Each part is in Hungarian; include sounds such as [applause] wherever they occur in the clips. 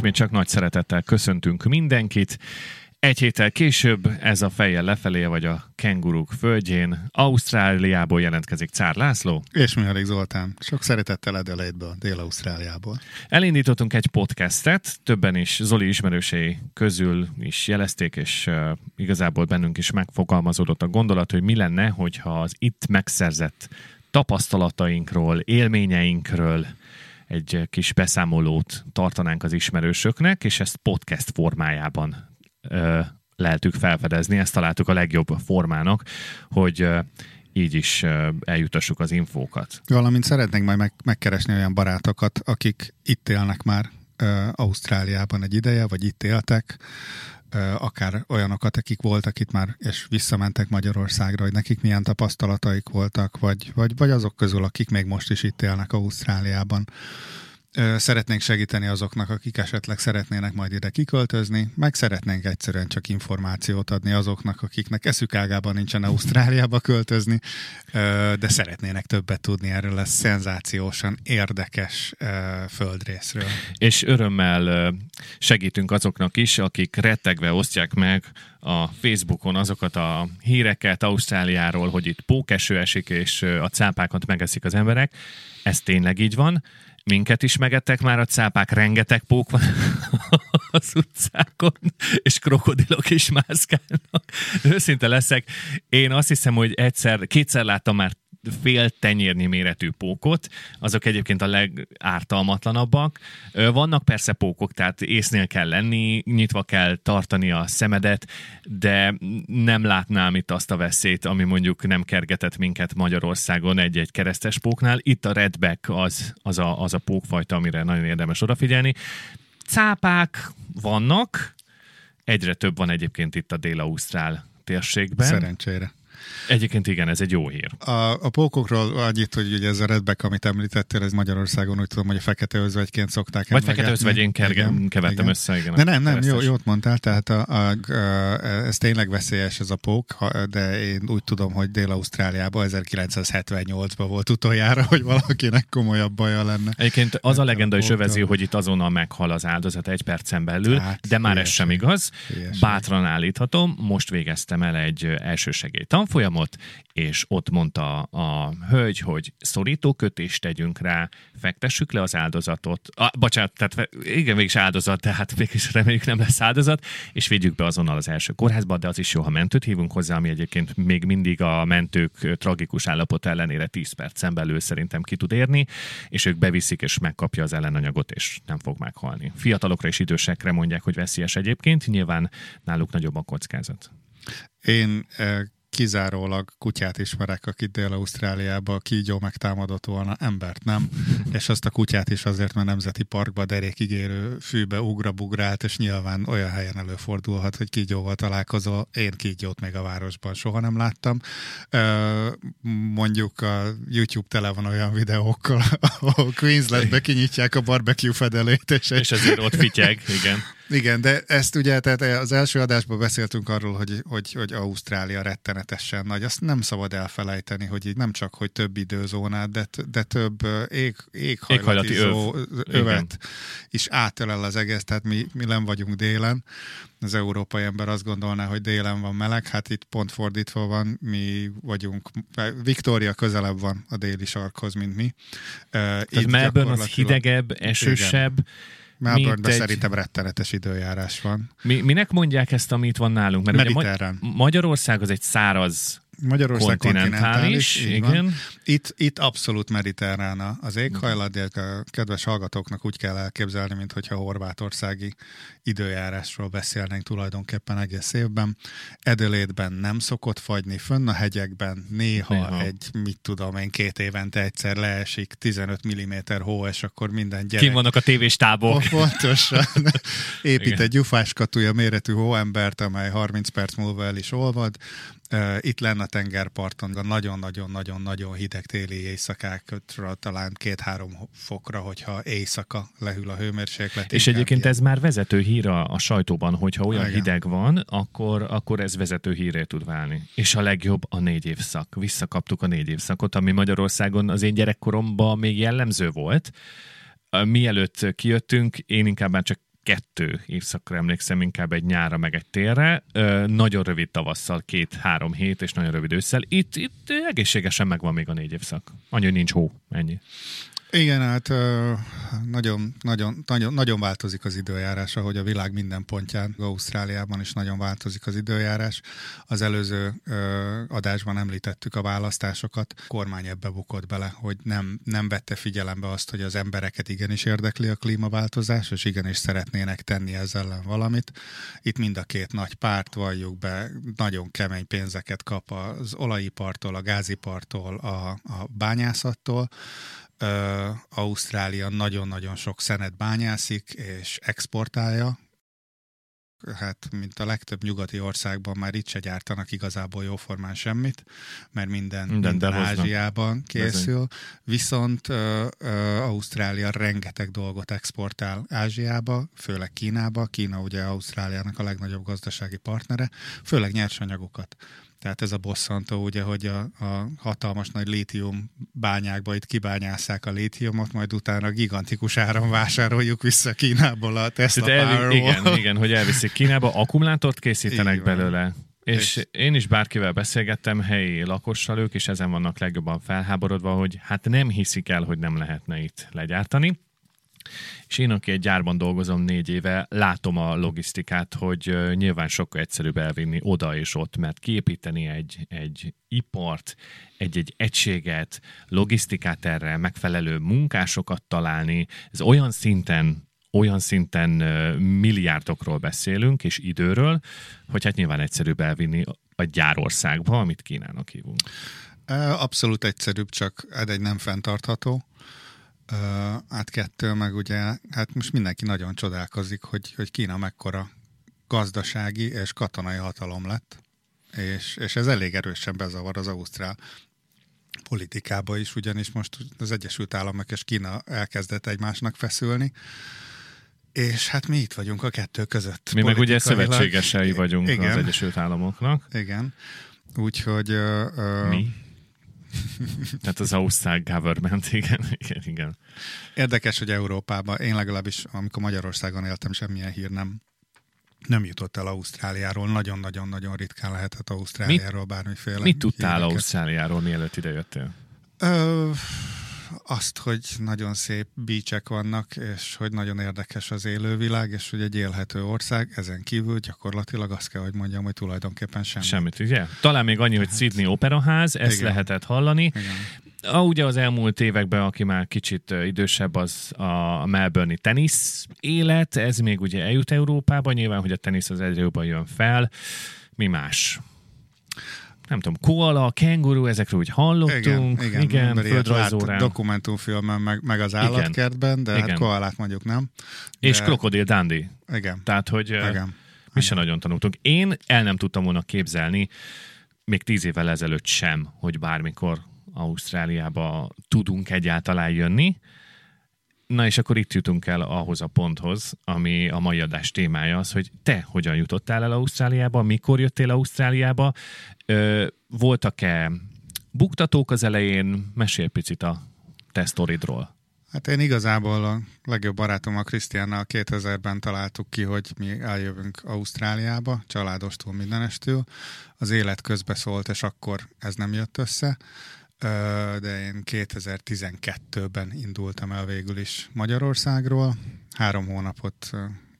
Ismét csak nagy szeretettel köszöntünk mindenkit. Egy héttel később ez a fejjel lefelé, vagy a kenguruk földjén, Ausztráliából jelentkezik Cár László. És Mihály Zoltán. Sok szeretettel Adelaide-ből, Dél-Ausztráliából. Elindítottunk egy podcastet, többen is Zoli ismerősei közül is jelezték, és uh, igazából bennünk is megfogalmazódott a gondolat, hogy mi lenne, hogyha az itt megszerzett tapasztalatainkról, élményeinkről, egy kis beszámolót tartanánk az ismerősöknek, és ezt podcast formájában ö, lehetük felfedezni, ezt találtuk a legjobb formának, hogy ö, így is eljutassuk az infókat. Valamint szeretnénk majd meg, megkeresni olyan barátokat, akik itt élnek már Ausztráliában egy ideje, vagy itt éltek, akár olyanokat, akik voltak itt már, és visszamentek Magyarországra, hogy nekik milyen tapasztalataik voltak, vagy, vagy, vagy azok közül, akik még most is itt élnek Ausztráliában szeretnénk segíteni azoknak, akik esetleg szeretnének majd ide kiköltözni, meg szeretnénk egyszerűen csak információt adni azoknak, akiknek eszük ágában nincsen Ausztráliába költözni, de szeretnének többet tudni erről a szenzációsan érdekes földrészről. És örömmel segítünk azoknak is, akik rettegve osztják meg a Facebookon azokat a híreket Ausztráliáról, hogy itt pókeső esik, és a cápákat megeszik az emberek. Ez tényleg így van minket is megettek már a cápák, rengeteg pók van [laughs] az utcákon, és krokodilok is mászkálnak. Őszinte leszek, én azt hiszem, hogy egyszer, kétszer láttam már fél tenyérnyi méretű pókot, azok egyébként a legártalmatlanabbak. Vannak persze pókok, tehát észnél kell lenni, nyitva kell tartani a szemedet, de nem látnám itt azt a veszélyt, ami mondjuk nem kergetett minket Magyarországon egy-egy keresztes póknál. Itt a redback az, az, a, az a pókfajta, amire nagyon érdemes odafigyelni. Cápák vannak, egyre több van egyébként itt a Dél-Ausztrál térségben. Szerencsére. Egyébként igen, ez egy jó hír. A, a pókokról annyit, hogy ugye ez a redback, amit említettél, ez Magyarországon úgy tudom, hogy a fekete özvegyként szokták Vagy fekete özvegyén kergem, kevertem igen. össze, igen. De nem, nem, jó, jót mondtál, tehát a, a, a, ez tényleg veszélyes ez a pók, de én úgy tudom, hogy Dél-Ausztráliában 1978-ban volt utoljára, hogy valakinek komolyabb baja lenne. Egyébként az a legenda is övezi, hogy itt azonnal meghal az áldozat egy percen belül, hát, de már ez sem igaz. Bátran állíthatom, most végeztem el egy elsősegély tanfolyamot, és ott mondta a hölgy, hogy szorítókötést tegyünk rá, fektessük le az áldozatot, ah, bocsánat, tehát igen, mégis áldozat, tehát mégis reméljük nem lesz áldozat, és vigyük be azonnal az első kórházba, de az is jó, ha mentőt hívunk hozzá, ami egyébként még mindig a mentők tragikus állapot ellenére 10 percen belül szerintem ki tud érni, és ők beviszik és megkapja az ellenanyagot, és nem fog meghalni. Fiatalokra és idősekre mondják, hogy veszélyes egyébként, nyilván náluk nagyobb a kockázat. Én eh, kizárólag kutyát ismerek, aki Dél-Ausztráliába kígyó megtámadott volna, embert nem, [laughs] és azt a kutyát is azért, mert nemzeti parkba derékigérő fűbe ugrabugrált, és nyilván olyan helyen előfordulhat, hogy kígyóval találkozol. Én kígyót még a városban soha nem láttam. Mondjuk a YouTube tele van olyan videókkal, [laughs] ahol Queenslandbe kinyitják a barbecue fedelét, és, és ezért ott fityeg, igen. Igen, de ezt ugye, tehát az első adásban beszéltünk arról, hogy, hogy, hogy Ausztrália rettenetesen nagy. Azt nem szabad elfelejteni, hogy így nem csak, hogy több időzónát, de, de több ég, éghajlati, éghajlati öv. övet Igen. is átölel az egész, tehát mi, mi nem vagyunk délen. Az európai ember azt gondolná, hogy délen van meleg, hát itt pont fordítva van, mi vagyunk, Victoria közelebb van a déli sarkhoz, mint mi. Tehát Melbourne az hidegebb, esősebb, Igen Melbourne-ben egy... szerintem rettenetes időjárás van. Mi, minek mondják ezt, amit van nálunk? Mert Mediterrán. Ugye Magyarország az egy száraz Magyarország kontinentális, kontinentális igen. Itt, itt abszolút mediterrán az éghajlat, a kedves hallgatóknak úgy kell elképzelni, mint hogyha horvátországi időjárásról beszélnénk tulajdonképpen egész évben. Edelétben nem szokott fagyni, fönn a hegyekben néha, néha. egy, mit tudom én, két évente egyszer leesik 15 mm hó, és akkor minden gyerek... Kim vannak a tévéstából. Pontosan. [laughs] Épít igen. egy gyufáskatúja méretű hóembert, amely 30 perc múlva el is olvad, itt lenne a tengerparton a nagyon-nagyon-nagyon-nagyon hideg téli éjszakákra talán két-három fokra, hogyha éjszaka lehűl a hőmérséklet. És egyébként ez már vezető hír a, a sajtóban, hogyha olyan Igen. hideg van, akkor, akkor ez vezető híré tud válni. És a legjobb a négy évszak. Visszakaptuk a négy évszakot, ami Magyarországon az én gyerekkoromban még jellemző volt. Mielőtt kijöttünk, én inkább már csak kettő évszakra emlékszem, inkább egy nyára, meg egy térre. Ö, nagyon rövid tavasszal, két-három hét, és nagyon rövid ősszel. Itt, itt egészségesen megvan még a négy évszak. Annyi, hogy nincs hó, ennyi. Igen, hát nagyon, nagyon, nagyon, nagyon változik az időjárás, ahogy a világ minden pontján, Ausztráliában is nagyon változik az időjárás. Az előző adásban említettük a választásokat, a kormány ebbe bukott bele, hogy nem, nem vette figyelembe azt, hogy az embereket igenis érdekli a klímaváltozás, és igenis szeretnének tenni ezzel ellen valamit. Itt mind a két nagy párt, valljuk be, nagyon kemény pénzeket kap az olajipartól, a gázipartól, a, a bányászattól, Ausztrália nagyon-nagyon sok szenet bányászik és exportálja. Hát, mint a legtöbb nyugati országban már itt se gyártanak igazából jóformán semmit, mert minden, minden, minden Ázsiában készül. Viszont uh, uh, Ausztrália rengeteg dolgot exportál Ázsiába, főleg Kínába. Kína ugye Ausztráliának a legnagyobb gazdasági partnere, főleg nyersanyagokat tehát ez a bosszantó, ugye, hogy a, a hatalmas nagy lítium bányákba itt kibányásszák a lítiumot, majd utána gigantikus áron vásároljuk vissza Kínából a Tesla elvi, Igen, igen, hogy elviszik Kínába, akkumulátort készítenek Igen. belőle. És, és én is bárkivel beszélgettem, helyi lakossal, ők is ezen vannak legjobban felháborodva, hogy hát nem hiszik el, hogy nem lehetne itt legyártani. És én, aki egy gyárban dolgozom négy éve, látom a logisztikát, hogy nyilván sokkal egyszerűbb elvinni oda és ott, mert kiépíteni egy, egy ipart, egy-egy egységet, logisztikát erre, megfelelő munkásokat találni, ez olyan szinten olyan szinten milliárdokról beszélünk, és időről, hogy hát nyilván egyszerűbb elvinni a gyárországba, amit Kínának hívunk. Abszolút egyszerűbb, csak egy nem fenntartható hát kettő, meg ugye, hát most mindenki nagyon csodálkozik, hogy, hogy Kína mekkora gazdasági és katonai hatalom lett, és, és ez elég erősen bezavar az ausztrál politikába is, ugyanis most az Egyesült Államok és Kína elkezdett egymásnak feszülni, és hát mi itt vagyunk a kettő között. Mi meg ugye szövetségesei vagyunk igen, az Egyesült Államoknak. Igen. Úgyhogy... Uh, mi? Tehát [laughs] az Ausztrál government, igen, igen, igen. Érdekes, hogy Európában, én legalábbis, amikor Magyarországon éltem, semmilyen hír nem, nem jutott el Ausztráliáról. Nagyon-nagyon-nagyon ritkán lehetett Ausztráliáról bármiféle. Mit tudtál híreket. Ausztráliáról, mielőtt ide jöttél? Ö, azt, hogy nagyon szép bícsek vannak, és hogy nagyon érdekes az élővilág, és hogy egy élhető ország, ezen kívül gyakorlatilag azt kell, hogy mondjam, hogy tulajdonképpen semmit. Semmit, ugye? Talán még annyi, hogy hát, Sydney Operaház, ezt igen. lehetett hallani. Igen. A, ugye az elmúlt években, aki már kicsit idősebb, az a Melbourne-i tenisz élet, ez még ugye eljut Európába, nyilván, hogy a tenisz az egyre jobban jön fel. Mi más? Nem tudom, koala, kenguru, ezekről úgy hallottunk. Igen, igen, igen földrajzórán. Dokumentumfilmen, meg, meg az állatkertben, de hát igen. hát koalát mondjuk nem. De... És krokodil Dandy. Igen. Tehát, hogy igen. mi sem nagyon tanultunk. Én el nem tudtam volna képzelni, még tíz évvel ezelőtt sem, hogy bármikor Ausztráliába tudunk egyáltalán jönni. Na és akkor itt jutunk el ahhoz a ponthoz, ami a mai adás témája az, hogy te hogyan jutottál el Ausztráliába, mikor jöttél Ausztráliába, voltak-e buktatók az elején? Mesélj picit a te sztoridról. Hát én igazából a legjobb barátom a Krisztiánnal 2000-ben találtuk ki, hogy mi eljövünk Ausztráliába, családostól mindenestől. Az élet közbe szólt, és akkor ez nem jött össze de én 2012-ben indultam el végül is Magyarországról. Három hónapot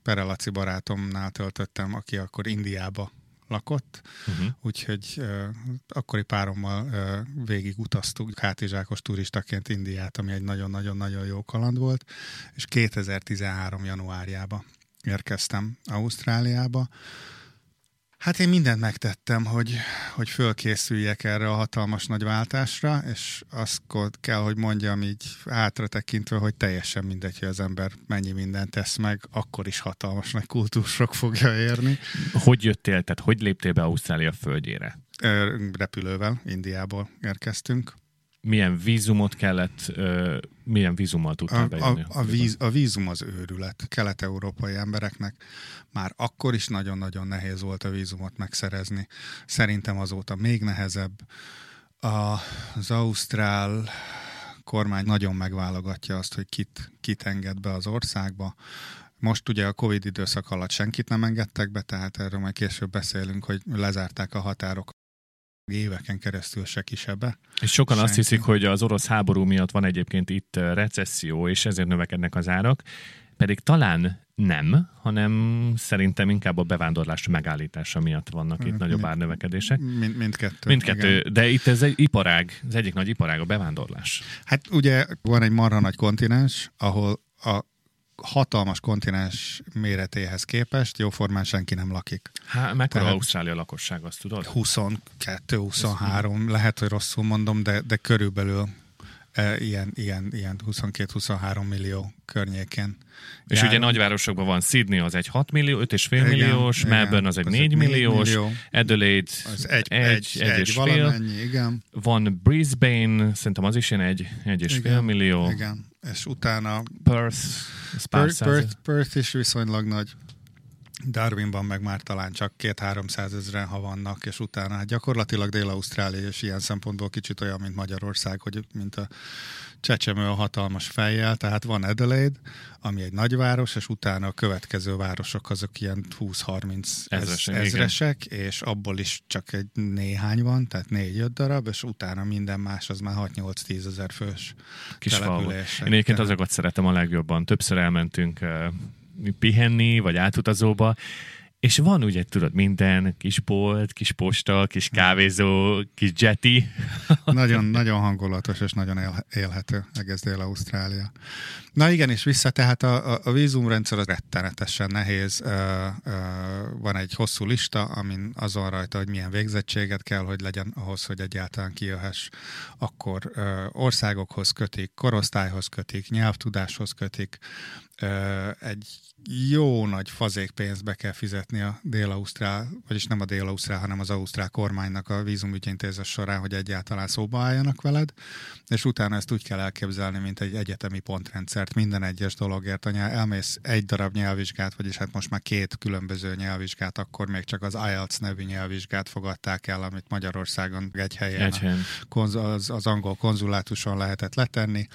Perelaci barátomnál töltöttem, aki akkor Indiába lakott, uh-huh. úgyhogy uh, akkori párommal uh, végig utaztuk hátizsákos turistaként Indiát, ami egy nagyon-nagyon-nagyon jó kaland volt, és 2013. januárjába érkeztem Ausztráliába, Hát én mindent megtettem, hogy, hogy fölkészüljek erre a hatalmas nagy váltásra, és azt kell, hogy mondjam így hátra tekintve, hogy teljesen mindegy, hogy az ember mennyi mindent tesz meg, akkor is hatalmas nagy kultúrsok fogja érni. Hogy jöttél, tehát hogy léptél be Ausztrália földjére? Repülővel, Indiából érkeztünk milyen vízumot kellett, milyen vízummal tudtál bejönni? A, a, víz, a vízum az őrület. Kelet-európai embereknek már akkor is nagyon-nagyon nehéz volt a vízumot megszerezni. Szerintem azóta még nehezebb. Az Ausztrál kormány nagyon megválogatja azt, hogy kit, kit enged be az országba Most ugye a Covid időszak alatt senkit nem engedtek be, tehát erről majd később beszélünk, hogy lezárták a határok éveken keresztül se kisebbe. És sokan Senki. azt hiszik, hogy az orosz háború miatt van egyébként itt recesszió, és ezért növekednek az árak, pedig talán nem, hanem szerintem inkább a bevándorlás megállítása miatt vannak itt mind, nagyobb árnövekedések. Mind, mindkettő. Mindkettő, igen. de itt ez egy iparág, az egyik nagy iparág a bevándorlás. Hát ugye van egy marha nagy kontinens, ahol a hatalmas kontinens méretéhez képest jóformán senki nem lakik. Hát mekkora Tehát Ausztrália lakosság, azt tudod? 22-23, lehet, hogy rosszul mondom, de, de körülbelül ilyen, ilyen, ilyen 22-23 millió környékén. És jár. ugye nagyvárosokban van Sydney, az egy 6 millió, 5,5 igen, milliós, igen, Melbourne az egy az 4 milliós, millió, Adelaide az egy, egy, egy, egy, egy és fél. igen. Van Brisbane, szerintem az is ilyen egy, egy és igen, fél millió. Igen, és utána Perth, Perth, Perth, Perth is viszonylag nagy. Darwinban meg már talán csak két-háromszáz ezeren, ha vannak, és utána hát gyakorlatilag Dél-Ausztrália és ilyen szempontból kicsit olyan, mint Magyarország, hogy mint a Csecsemő a hatalmas fejjel, tehát van Adelaide, ami egy nagyváros, és utána a következő városok azok ilyen 20-30 ezresek, ezresek és abból is csak egy néhány van, tehát négy-öt darab, és utána minden más az már 6-8-10 ezer fős Kis település. Én egyébként azokat szeretem a legjobban. Többször elmentünk pihenni, vagy átutazóba, és van ugye, tudod, minden, kis bolt, kis posta, kis kávézó, kis jetty. [laughs] nagyon, nagyon hangulatos és nagyon él, élhető egész Dél-Ausztrália. Na igen, és vissza, tehát a, a, vízumrendszer az rettenetesen nehéz. Van egy hosszú lista, amin azon rajta, hogy milyen végzettséget kell, hogy legyen ahhoz, hogy egyáltalán kijöhess. Akkor országokhoz kötik, korosztályhoz kötik, nyelvtudáshoz kötik, egy jó nagy fazék pénzt be kell fizetni a Dél-Ausztrál, vagyis nem a Dél-Ausztrál, hanem az Ausztrál kormánynak a vízumügyintézés során, hogy egyáltalán szóba álljanak veled, és utána ezt úgy kell elképzelni, mint egy egyetemi pontrendszert, minden egyes dologért. A nyelv, elmész egy darab nyelvvizsgát, vagyis hát most már két különböző nyelvvizsgát, akkor még csak az IELTS nevű nyelvvizsgát fogadták el, amit Magyarországon egy helyen, egy helyen. Az, az angol konzulátuson lehetett letenni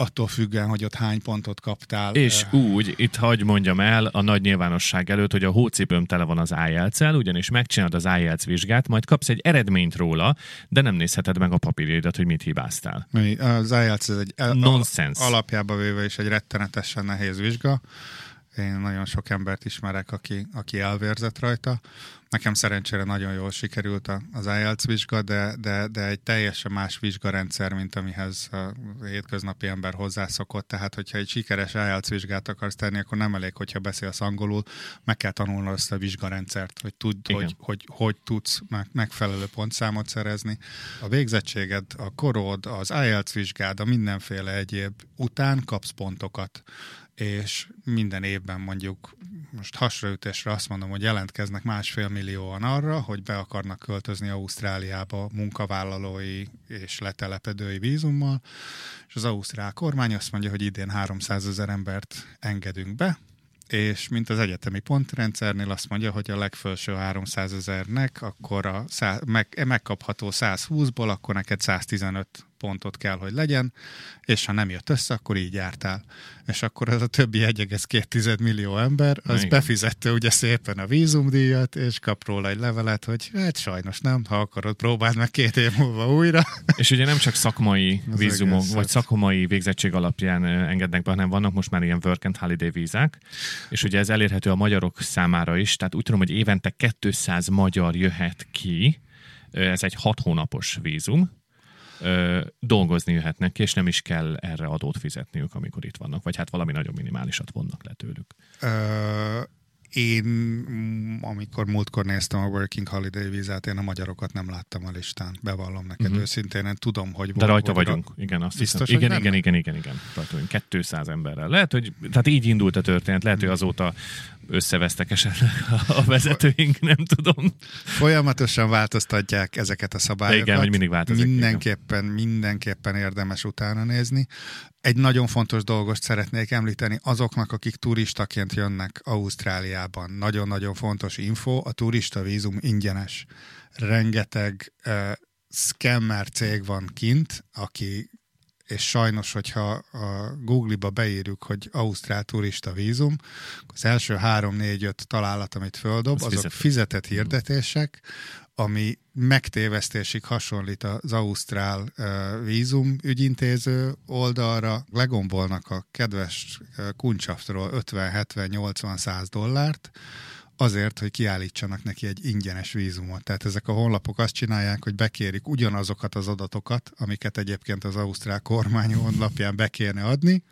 attól függően, hogy ott hány pontot kaptál. És úgy, itt hagy mondjam el a nagy nyilvánosság előtt, hogy a hócipőm tele van az ielts ugyanis megcsinálod az IELTS vizsgát, majd kapsz egy eredményt róla, de nem nézheted meg a papírjaidat, hogy mit hibáztál. Az IELTS ez egy Nonsense. alapjába véve is egy rettenetesen nehéz vizsga. Én nagyon sok embert ismerek, aki, aki elvérzett rajta. Nekem szerencsére nagyon jól sikerült az IELTS vizsga, de, de, de egy teljesen más vizsgarendszer, mint amihez a hétköznapi ember hozzászokott. Tehát, hogyha egy sikeres IELTS vizsgát akarsz tenni, akkor nem elég, hogyha beszélsz angolul, meg kell tanulnod azt a vizsgarendszert, hogy tudd, hogy, hogy, hogy tudsz megfelelő pontszámot szerezni. A végzettséged, a korod, az IELTS vizsgád, a mindenféle egyéb után kapsz pontokat és minden évben mondjuk most hasraütésre azt mondom, hogy jelentkeznek másfél millióan arra, hogy be akarnak költözni Ausztráliába munkavállalói és letelepedői vízummal, és az ausztrál kormány azt mondja, hogy idén 300 ezer embert engedünk be, és mint az egyetemi pontrendszernél azt mondja, hogy a legfelső 300 ezernek akkor a szá- meg, megkapható 120-ból, akkor neked 115 pontot kell, hogy legyen, és ha nem jött össze, akkor így jártál. És akkor az a többi 1,2 millió ember, az Igen. befizette ugye szépen a vízumdíjat, és kap róla egy levelet, hogy hát sajnos nem, ha akarod, próbáld meg két év múlva újra. És ugye nem csak szakmai [laughs] az vízumok, vagy szakmai végzettség alapján engednek be, hanem vannak most már ilyen work and holiday vízák, és ugye ez elérhető a magyarok számára is, tehát úgy tudom, hogy évente 200 magyar jöhet ki, ez egy hat hónapos vízum, ö, dolgozni jöhetnek és nem is kell erre adót fizetniük, amikor itt vannak, vagy hát valami nagyon minimálisat vonnak le tőlük. Ö, én, amikor múltkor néztem a Working Holiday vízát, én a magyarokat nem láttam a listán. Bevallom neked uh-huh. őszintén, én tudom, hogy... De rajta vagyunk, ra... igen, azt Biztos, hiszem. Igen, igen, igen, igen, igen, rajta vagyunk. 200 emberrel. Lehet, hogy, tehát így indult a történet, lehet, hogy azóta összevesztek esetleg a vezetőink, nem tudom. Folyamatosan változtatják ezeket a szabályokat. Igen, hogy mindig változik. Mindenképpen, igen. mindenképpen érdemes utána nézni. Egy nagyon fontos dolgot szeretnék említeni azoknak, akik turistaként jönnek Ausztráliában. Nagyon-nagyon fontos info, a turista vízum ingyenes. Rengeteg uh, scammer cég van kint, aki és sajnos, hogyha a Google-ba beírjuk, hogy Ausztrál turista vízum, az első három, négy, öt találat, amit földob, az azok fizetett, fizetett hirdetések, ami megtévesztésig hasonlít az Ausztrál vízum ügyintéző oldalra, legombolnak a kedves kuncsaftról 50-70-80-100 dollárt, azért, hogy kiállítsanak neki egy ingyenes vízumot. Tehát ezek a honlapok azt csinálják, hogy bekérik ugyanazokat az adatokat, amiket egyébként az Ausztrál kormány honlapján be kéne adni,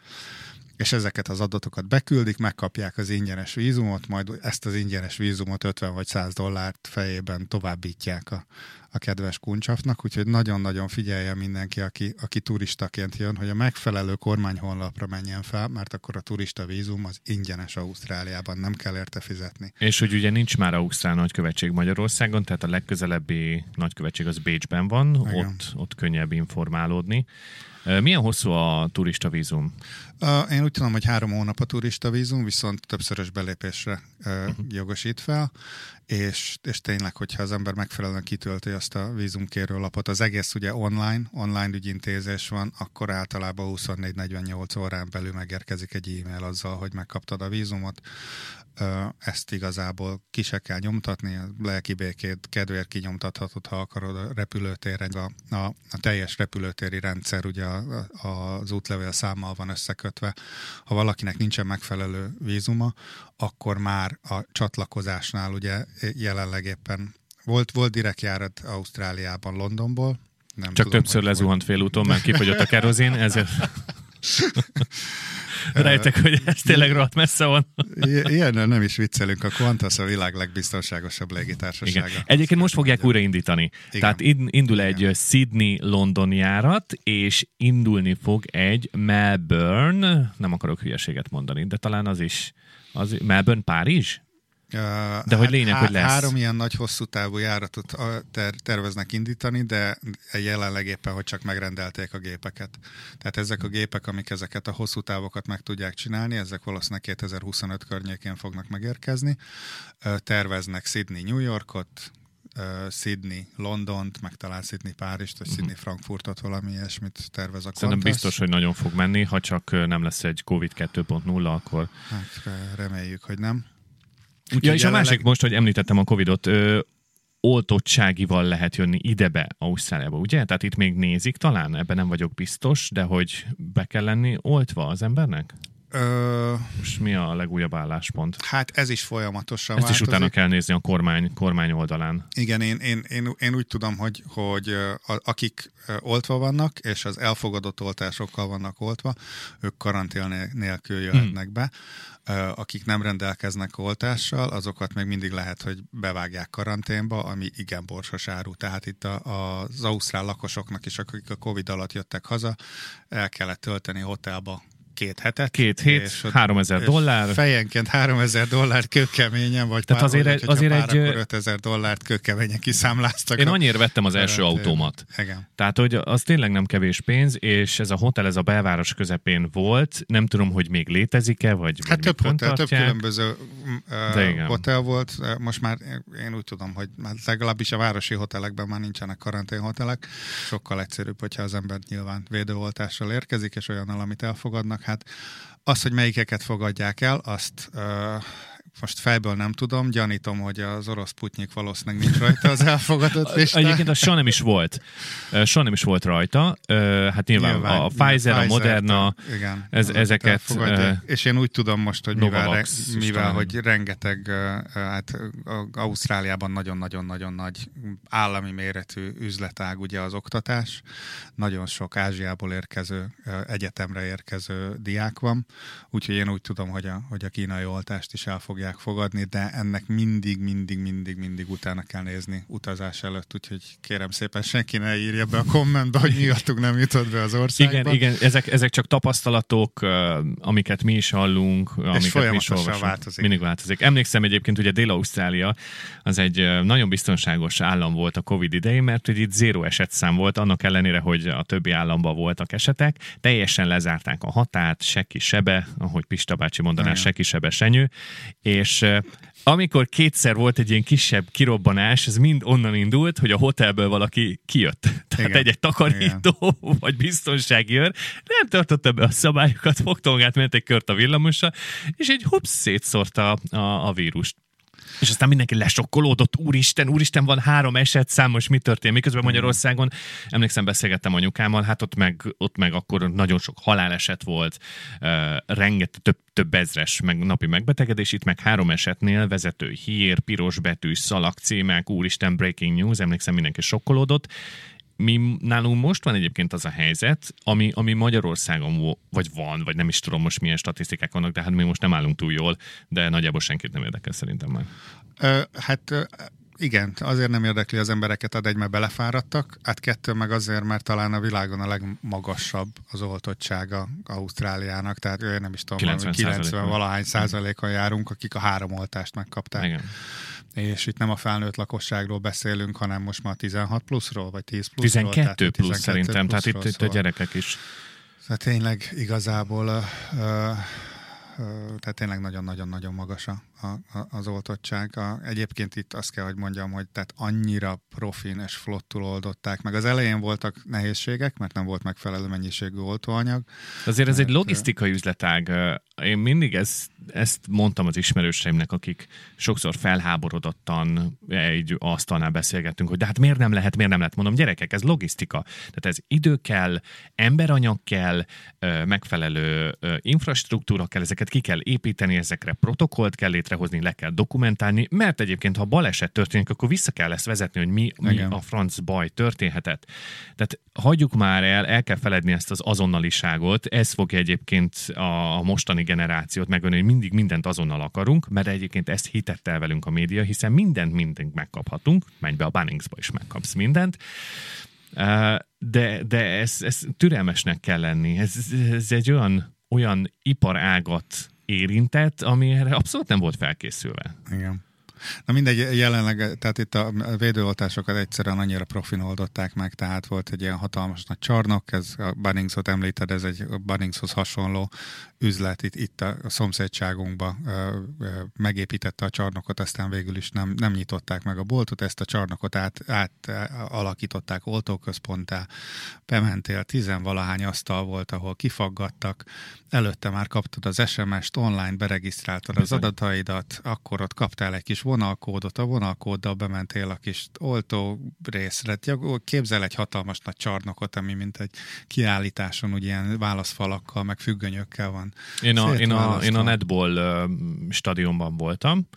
és ezeket az adatokat beküldik, megkapják az ingyenes vízumot, majd ezt az ingyenes vízumot 50 vagy 100 dollárt fejében továbbítják a, a kedves kuncsafnak, úgyhogy nagyon-nagyon figyelje mindenki, aki, aki turistaként jön, hogy a megfelelő kormányhonlapra menjen fel, mert akkor a turista vízum az ingyenes Ausztráliában, nem kell érte fizetni. És hogy ugye nincs már Ausztrál nagykövetség Magyarországon, tehát a legközelebbi nagykövetség az Bécsben van, ott, ott könnyebb informálódni. Milyen hosszú a turista vízum? Én úgy tudom, hogy három hónap a turista vízum, viszont többszörös belépésre uh-huh. jogosít fel, és, és tényleg, hogyha az ember megfelelően kitölti azt a vízumkérő lapot, az egész ugye online, online ügyintézés van, akkor általában 24-48 órán belül megérkezik egy e-mail azzal, hogy megkaptad a vízumot ezt igazából ki se kell nyomtatni, a lelki békét kedvéért kinyomtathatod, ha akarod a repülőtéren. A, a, a teljes repülőtéri rendszer ugye a, a, az útlevél számmal van összekötve. Ha valakinek nincsen megfelelő vízuma, akkor már a csatlakozásnál ugye jelenleg éppen volt, volt direktjárat Ausztráliában, Londonból. Nem Csak tudom, többször lezuhant félúton, mert kifogyott a kerozin, ezért... [laughs] Rejtek, hogy ez tényleg rohadt messze van. Ilyen nem is viccelünk, a Qantas a világ legbiztonságosabb légitársasága. Igen. Egyébként most fogják újraindítani. Igen. Tehát indul egy Igen. Sydney-London járat, és indulni fog egy Melbourne, nem akarok hülyeséget mondani, de talán az is, az Melbourne-Párizs? De hogy lényeg, há- hogy lesz. Három ilyen nagy hosszú távú járatot ter- terveznek indítani, de jelenleg éppen, hogy csak megrendelték a gépeket. Tehát ezek a gépek, amik ezeket a hosszú távokat meg tudják csinálni, ezek valószínűleg 2025 környékén fognak megérkezni. Terveznek Sydney, New Yorkot, Sydney, Londont, meg talán Sydney, Párizst, vagy uh-huh. Sydney, Frankfurtot, valami ilyesmit tervez a Szerintem Qantas. biztos, hogy nagyon fog menni, ha csak nem lesz egy COVID 2.0, akkor... Hát reméljük, hogy nem. Úgy, ja, és jelenleg... a másik most, hogy említettem a Covid-ot, ö, oltottságival lehet jönni idebe, Ausztráliába, ugye? Tehát itt még nézik talán, ebben nem vagyok biztos, de hogy be kell lenni oltva az embernek? Ö... Most mi a legújabb álláspont? Hát ez is folyamatosan Ezt változik. is utána kell nézni a kormány, kormány oldalán. Igen, én, én, én, én úgy tudom, hogy, hogy akik oltva vannak, és az elfogadott oltásokkal vannak oltva, ők karantén nélkül jöhetnek hmm. be. Akik nem rendelkeznek oltással, azokat még mindig lehet, hogy bevágják karanténba, ami igen borsos áru. Tehát itt a, az ausztrál lakosoknak is, akik a Covid alatt jöttek haza, el kellett tölteni hotelba két hetet. Két hét, három ezer dollár. Fejenként három ezer dollár kőkeményen, vagy Tehát pár, azért, egy, azért pár, egy... Akkor ezer dollárt kőkeményen kiszámláztak. Én annyira vettem az első autómat. Igen. Tehát, hogy az tényleg nem kevés pénz, és ez a hotel, ez a belváros közepén volt. Nem tudom, hogy még létezik-e, vagy, hát vagy több hotel, több különböző uh, hotel volt. Most már én úgy tudom, hogy legalábbis a városi hotelekben már nincsenek karanténhotelek. Sokkal egyszerűbb, hogyha az ember nyilván védőoltással érkezik, és olyannal, amit elfogadnak hát az, hogy melyikeket fogadják el, azt most fejből nem tudom, gyanítom, hogy az orosz putnyik valószínűleg nincs rajta az elfogadott [laughs] listán. Egyébként az soha nem is volt. Soha nem is volt rajta. Hát nyilván, nyilván a Pfizer, a Moderna, igen, ez, ezeket... És én úgy tudom most, hogy mivel, re, mivel hogy rengeteg, hát Ausztráliában nagyon-nagyon-nagyon nagy állami méretű üzletág ugye az oktatás, nagyon sok Ázsiából érkező, egyetemre érkező diák van, úgyhogy én úgy tudom, hogy a, hogy a kínai oltást is el fogják fogják fogadni, de ennek mindig, mindig, mindig, mindig utána kell nézni utazás előtt, úgyhogy kérem szépen senki ne írja be a kommentbe, hogy miattuk nem jutott be az országba. Igen, igen, ezek, ezek csak tapasztalatok, amiket mi is hallunk, És amiket mi is olvasunk. változik. Mindig változik. Emlékszem egyébként, ugye Dél-Ausztrália az egy nagyon biztonságos állam volt a Covid idején, mert hogy itt zéro esetszám volt, annak ellenére, hogy a többi államban voltak esetek. Teljesen lezárták a határt, seki sebe, ahogy Pista bácsi mondaná, seki sebe senyő, És amikor kétszer volt egy ilyen kisebb kirobbanás, ez mind onnan indult, hogy a hotelből valaki kijött. [laughs] Tehát egy, egy takarító Igen. [laughs] vagy biztonsági őr nem tartotta be a szabályokat, fogta magát, ment egy kört a villamosa, és egy hopsz szétszórta a, a, a vírust. És aztán mindenki lesokkolódott, úristen, úristen, van három eset, számos mi történt, miközben Magyarországon, emlékszem, beszélgettem anyukámmal, hát ott meg, ott meg akkor nagyon sok haláleset volt, uh, rengeteg, több, több ezres meg, napi megbetegedés, itt meg három esetnél vezető hír, piros betű, szalagcímek, úristen, breaking news, emlékszem, mindenki sokkolódott, mi nálunk most van egyébként az a helyzet, ami, ami Magyarországon vagy van, vagy nem is tudom most milyen statisztikák vannak, de hát mi most nem állunk túl jól, de nagyjából senkit nem érdekel szerintem már. Ö, hát igen, azért nem érdekli az embereket, ad egy, mert belefáradtak, hát kettő meg azért, mert talán a világon a legmagasabb az oltottsága Ausztráliának, tehát ő nem is tudom, 90, 90 valahány százalékon járunk, akik a három oltást megkapták. Igen és itt nem a felnőtt lakosságról beszélünk, hanem most már 16 pluszról, vagy 10 pluszról. 12 plusz 12 szerintem, tehát itt, itt a szóval- gyerekek is. Tehát tényleg igazából uh, uh, tehát tényleg nagyon-nagyon-nagyon magas a, a, az oltottság. A, egyébként itt azt kell, hogy mondjam, hogy tehát annyira profin és flottul oldották meg. Az elején voltak nehézségek, mert nem volt megfelelő mennyiségű oltóanyag. Azért ez egy logisztikai üzletág. Én mindig ezt, ezt mondtam az ismerőseimnek, akik sokszor felháborodottan egy asztalnál beszélgettünk, hogy de hát miért nem lehet, miért nem lehet. Mondom, gyerekek, ez logisztika. Tehát ez idő kell, emberanyag kell, megfelelő infrastruktúra kell, ezeket ki kell építeni, ezekre protokollt kell létrehozni, le kell dokumentálni, mert egyébként, ha baleset történik, akkor vissza kell ezt vezetni, hogy mi, mi a franc baj történhetett. Tehát hagyjuk már el, el kell feledni ezt az azonnaliságot, ez fogja egyébként a mostani generációt megölni, hogy mindig mindent azonnal akarunk, mert egyébként ezt hitett el velünk a média, hiszen mindent, mindent megkaphatunk, menj be a Bunningsba is megkapsz mindent, de, de ez, ez türelmesnek kell lenni. Ez, ez egy olyan, olyan iparágat érintett, amire abszolút nem volt felkészülve. Igen. Na mindegy, jelenleg, tehát itt a védőoltásokat egyszerűen annyira profin oldották meg, tehát volt egy ilyen hatalmas nagy csarnok, ez a Bunningsot említed, ez egy Bunningshoz hasonló üzlet itt, itt a, szomszédságunkba megépítette a csarnokot, aztán végül is nem, nem nyitották meg a boltot, ezt a csarnokot át, át alakították oltóközponttá, bementél, tizenvalahány asztal volt, ahol kifaggattak, előtte már kaptad az SMS-t, online beregisztráltad Bizony. az adataidat, akkor ott kaptál egy kis vonalkódot, a vonalkóddal bementél a kis oltó részre. Képzel egy hatalmas nagy csarnokot, ami mint egy kiállításon, ugye ilyen válaszfalakkal, meg függönyökkel van. Én a, én a, én a netball stadionban voltam,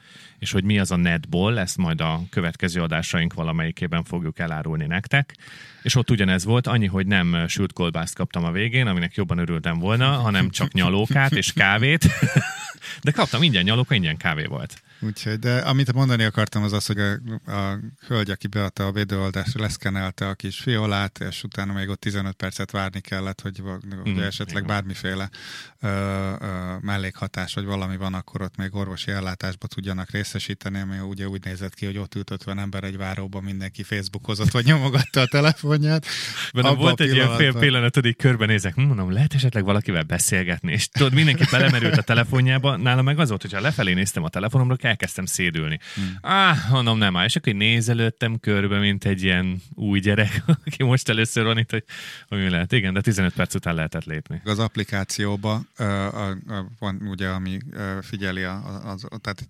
és hogy mi az a netball, ezt majd a következő adásaink valamelyikében fogjuk elárulni nektek. És ott ugyanez volt, annyi, hogy nem sült kolbászt kaptam a végén, aminek jobban örültem volna, hanem csak nyalókát és kávét. [laughs] De kaptam ingyen nyalóka, ingyen kávé volt. Úgyhogy, de amit mondani akartam az az, hogy a, a hölgy, aki beadta a védőoltást, leszkenelte a kis fiolát, és utána még ott 15 percet várni kellett, hogy, hogy mm, esetleg igen. bármiféle ö, ö, mellékhatás, vagy valami van, akkor ott még orvosi ellátásba tudjanak részesíteni, ami ugye úgy nézett ki, hogy ott ült 50 ember egy váróban, mindenki Facebookozott, vagy nyomogatta a telefonját. Bennem volt egy ilyen fél pillanatodik körbenézek, hm, mondom, lehet esetleg valakivel beszélgetni, és tudod, mindenki belemerült a telefonjába, nálam meg az volt, hogyha lefelé néztem a telefonomra, elkezdtem szédülni. Hmm. Ah, mondom, nem áll. És akkor nézelődtem körbe, mint egy ilyen új gyerek, [laughs] aki most először van itt, hogy, hogy mi lehet. Igen, de 15 perc után lehetett lépni. Az applikációba uh, uh, van ugye, ami uh, figyeli, a, az, tehát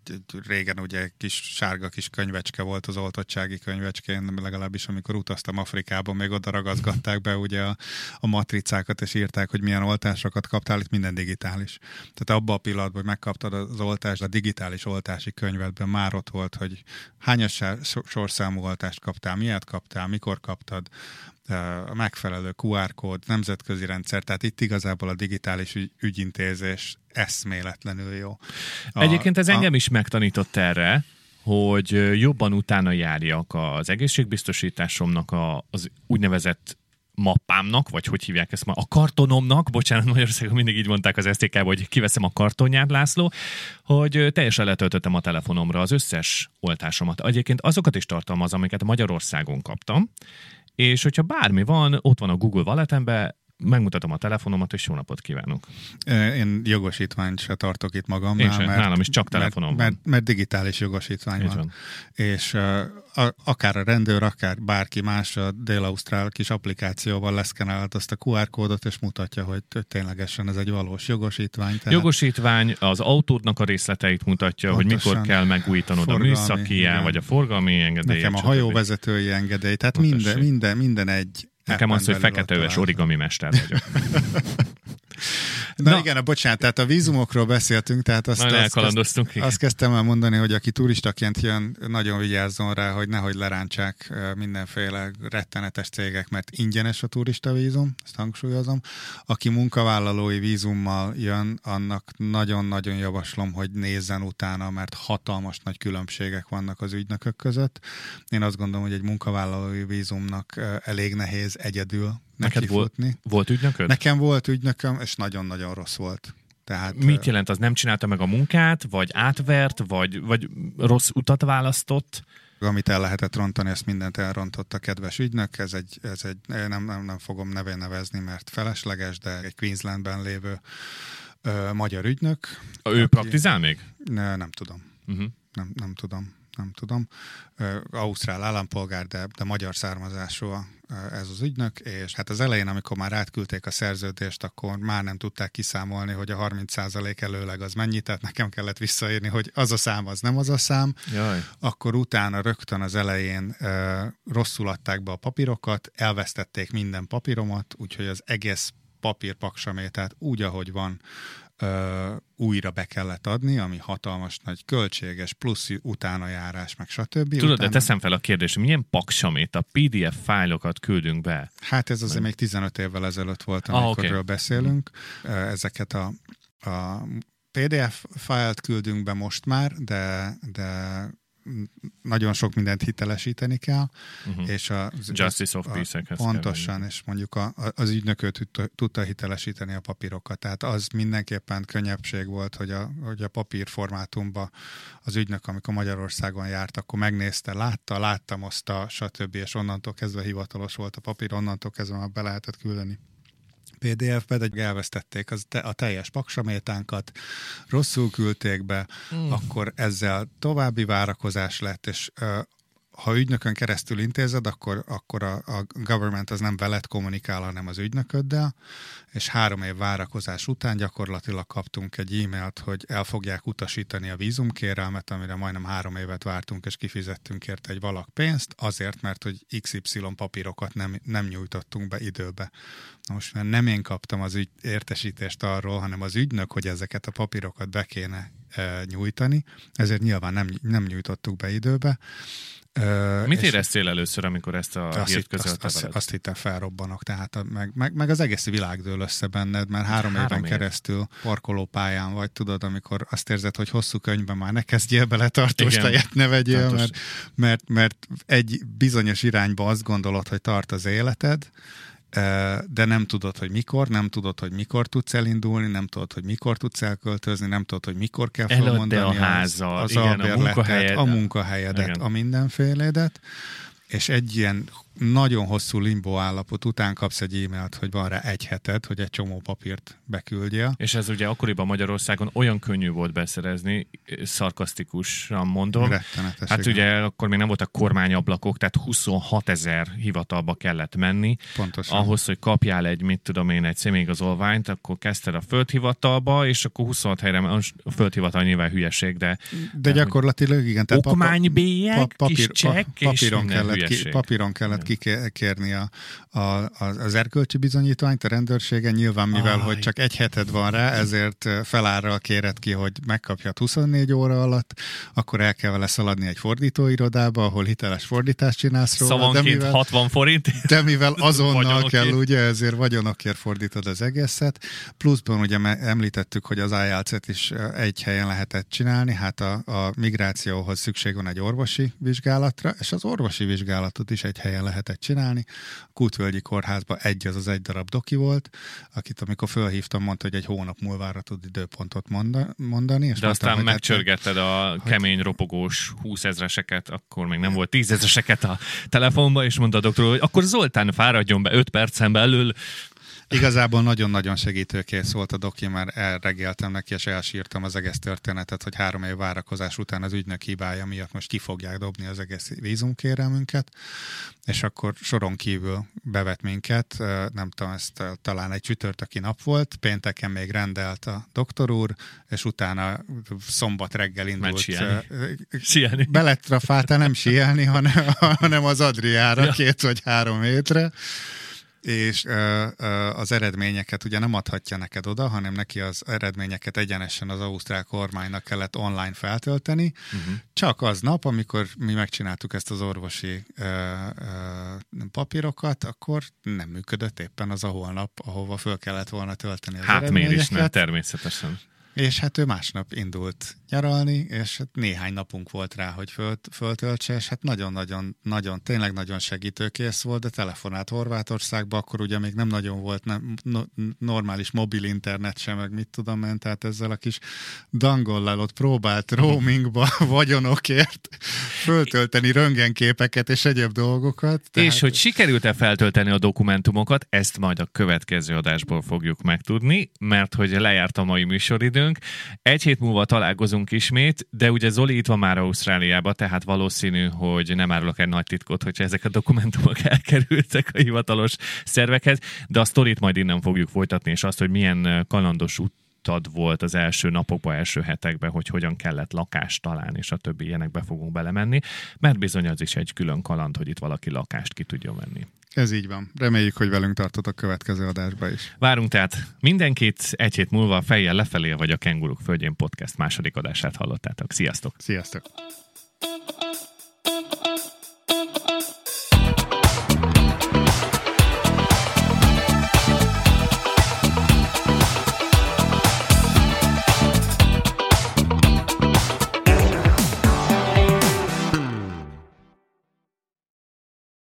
régen ugye kis sárga kis könyvecske volt az oltottsági könyvecskén, legalábbis amikor utaztam Afrikában, még oda ragazgatták be ugye a, a matricákat, és írták, hogy milyen oltásokat kaptál, itt minden digitális. Tehát abban a pillanatban, hogy megkaptad az oltást, a digitális oltási könyvedben már ott volt, hogy hányas sorszámú oltást kaptál, miért kaptál, mikor kaptad, a megfelelő QR kód, nemzetközi rendszer, tehát itt igazából a digitális ügy, ügyintézés eszméletlenül jó. A, Egyébként ez a, engem is megtanított erre, hogy jobban utána járjak az egészségbiztosításomnak a, az úgynevezett mappámnak, vagy hogy hívják ezt ma, a kartonomnak, bocsánat, Magyarországon mindig így mondták az STK, hogy kiveszem a kartonját, László, hogy teljesen letöltöttem a telefonomra az összes oltásomat. Egyébként azokat is tartalmaz, amiket Magyarországon kaptam, és hogyha bármi van, ott van a Google Walletemben, megmutatom a telefonomat, és jó napot kívánok. Én jogosítványt se tartok itt magamnál. Én sem, mert, nálam is csak telefonom mert, mert, mert digitális jogosítvány van. van. És uh, akár a rendőr, akár bárki más a Dél-Ausztrál kis applikációval leszkenelt azt a QR kódot, és mutatja, hogy ténylegesen ez egy valós jogosítvány. Tehát... Jogosítvány az autódnak a részleteit mutatja, hogy mikor kell megújítanod a műszaki vagy a forgalmi engedélyt. Nekem a hajóvezetői engedély, tehát minden, minden, minden egy Nekem az, hogy fekete öves origami mester vagyok. [laughs] Na, Na igen, a bocsánat, tehát a vízumokról beszéltünk, tehát azt, azt, azt, azt kezdtem el mondani, hogy aki turistaként jön, nagyon vigyázzon rá, hogy nehogy lerántsák mindenféle rettenetes cégek, mert ingyenes a turista vízum, ezt hangsúlyozom. Aki munkavállalói vízummal jön, annak nagyon-nagyon javaslom, hogy nézzen utána, mert hatalmas nagy különbségek vannak az ügynökök között. Én azt gondolom, hogy egy munkavállalói vízumnak elég nehéz egyedül Neked volt, volt ügynököd? Nekem volt ügynököm, és nagyon-nagyon rossz volt. Tehát, Mit jelent az? Nem csinálta meg a munkát, vagy átvert, vagy, vagy rossz utat választott? Amit el lehetett rontani, ezt mindent elrontott a kedves ügynök. Ez egy, ez egy nem, nem, nem fogom nevén nevezni, mert felesleges, de egy Queenslandben lévő ö, magyar ügynök. A ő aki, praktizál még? Ne, nem tudom. Uh-huh. Nem, nem tudom nem tudom, ausztrál állampolgár, de, de magyar származású ez az ügynök, és hát az elején, amikor már átküldték a szerződést, akkor már nem tudták kiszámolni, hogy a 30% előleg az mennyi, tehát nekem kellett visszaírni, hogy az a szám az nem az a szám. Jaj. Akkor utána rögtön az elején rosszul adták be a papírokat, elvesztették minden papíromat, úgyhogy az egész papírpaksamét, tehát úgy, ahogy van, ö, újra be kellett adni, ami hatalmas nagy költséges, plusz utána járás, meg stb. Tudod, utána... de teszem fel a kérdést, milyen paksamét, a PDF fájlokat küldünk be? Hát ez azért még 15 évvel ezelőtt volt, ah, amikor ah, okay. beszélünk. Ezeket a, a PDF fájlt küldünk be most már, de, de nagyon sok mindent hitelesíteni kell, uh-huh. és a, Justice of peace Pontosan, és mondjuk a, az ügynököt tudta, hitelesíteni a papírokat. Tehát az mindenképpen könnyebbség volt, hogy a, hogy a papír formátumban az ügynök, amikor Magyarországon járt, akkor megnézte, látta, láttam azt a stb. és onnantól kezdve hivatalos volt a papír, onnantól kezdve már be lehetett küldeni. PDF-be, de elvesztették az te, a teljes paksamétánkat, rosszul küldték be, mm. akkor ezzel további várakozás lett, és ha ügynökön keresztül intézed, akkor, akkor a, a government az nem veled kommunikál, hanem az ügynököddel, és három év várakozás után gyakorlatilag kaptunk egy e-mailt, hogy el fogják utasítani a vízumkérelmet, amire majdnem három évet vártunk, és kifizettünk érte egy valak pénzt, azért, mert hogy XY papírokat nem, nem nyújtottunk be időbe. Most mert nem én kaptam az ügy, értesítést arról, hanem az ügynök, hogy ezeket a papírokat be kéne e, nyújtani, ezért nyilván nem, nem nyújtottuk be időbe, Mit éreztél először, amikor ezt a azt hírt közölte azt, azt, azt hittem felrobbanok, tehát a, meg, meg, meg, az egész világ dől össze benned, mert három, három éven év. keresztül parkolópályán vagy, tudod, amikor azt érzed, hogy hosszú könyvben már ne kezdjél bele tartós tejet, ne vegyél, mert, mert, mert egy bizonyos irányba azt gondolod, hogy tart az életed, de nem tudod, hogy mikor, nem tudod, hogy mikor tudsz elindulni, nem tudod, hogy mikor tudsz elköltözni, nem tudod, hogy mikor kell felmondani a házal, az, az igen, a munkahelyedet, a munkahelyedet, igen. a mindenféledet, és egy ilyen nagyon hosszú limbo állapot után kapsz egy e-mailt, hogy van rá egy heted, hogy egy csomó papírt beküldje. És ez ugye akkoriban Magyarországon olyan könnyű volt beszerezni, szarkasztikusan mondom. Hát igen. ugye akkor még nem voltak kormányablakok, tehát 26 ezer hivatalba kellett menni. Pontosan. Ahhoz, hogy kapjál egy, mit tudom én, egy személyigazolványt, akkor kezdted a földhivatalba, és akkor 26 helyre, a földhivatal nyilván hülyeség, de... De gyakorlatilag igen. Tehát okmánybélyek, pap, papír, kis csekk, papíron, kellett, ki, papíron kellett kikérni a, a, az erkölcsi bizonyítványt a rendőrségen, nyilván mivel, Aj. hogy csak egy heted van rá, ezért felárral kéred ki, hogy megkapja 24 óra alatt, akkor el kell vele szaladni egy fordítóirodába, ahol hiteles fordítást csinálsz róla. Szavanként de mivel, 60 forint. De mivel [laughs] azonnal kell, ugye, ezért vagyonokért fordítod az egészet. Pluszban ugye említettük, hogy az IELTS-et is egy helyen lehetett csinálni, hát a, a migrációhoz szükség van egy orvosi vizsgálatra, és az orvosi vizsgálatot is egy helyen lehetett csinálni. A Kútvölgyi kórházban egy az az egy darab doki volt, akit amikor fölhívtam, mondta, hogy egy hónap múlvára tud időpontot mondani. És De aztán mondtam, hát megcsörgetted a hogy... kemény ropogós 20 ezreseket, akkor még nem volt 10 ezreseket a telefonba, és mondta a doktor, hogy akkor Zoltán fáradjon be 5 percen belül, Igazából nagyon-nagyon segítőkész volt a doki, mert elregéltem neki, és elsírtam az egész történetet, hogy három év várakozás után az ügynök hibája miatt most ki fogják dobni az egész vízumkérelmünket, és akkor soron kívül bevet minket, nem tudom, ezt talán egy csütörtöki nap volt, pénteken még rendelt a doktor úr, és utána szombat reggel indult. sielni. sielni. Beletrafáltál nem sielni, hanem, hanem az Adriára ja. két vagy három hétre és ö, ö, az eredményeket ugye nem adhatja neked oda, hanem neki az eredményeket egyenesen az ausztrál kormánynak kellett online feltölteni. Uh-huh. Csak az nap, amikor mi megcsináltuk ezt az orvosi ö, ö, papírokat, akkor nem működött éppen az a holnap, ahova föl kellett volna tölteni az hát miért is nem, természetesen. És hát ő másnap indult nyaralni, és hát néhány napunk volt rá, hogy fölt, föltöltse, és hát nagyon-nagyon, nagyon, tényleg nagyon segítőkész volt, de telefonált Horvátországba, akkor ugye még nem nagyon volt nem, no, normális mobil internet sem, meg mit tudom én, tehát ezzel a kis dangollal ott próbált roamingba [laughs] vagyonokért föltölteni röntgenképeket és egyéb dolgokat. Tehát... És hogy sikerült-e feltölteni a dokumentumokat, ezt majd a következő adásból fogjuk megtudni, mert hogy lejárt a mai műsoridőnk. Egy hét múlva találkozunk ismét, de ugye Zoli itt van már Ausztráliába, tehát valószínű, hogy nem árulok egy nagy titkot, hogyha ezek a dokumentumok [laughs] elkerültek a hivatalos szervekhez, de a sztorit majd innen fogjuk folytatni, és azt, hogy milyen kalandos út tapasztalatod volt az első napokban, első hetekben, hogy hogyan kellett lakást találni, és a többi ilyenekbe fogunk belemenni, mert bizony az is egy külön kaland, hogy itt valaki lakást ki tudjon venni. Ez így van. Reméljük, hogy velünk tartott a következő adásba is. Várunk tehát mindenkit egy hét múlva fejjel lefelé, vagy a Kenguruk Földjén Podcast második adását hallottátok. Sziasztok! Sziasztok!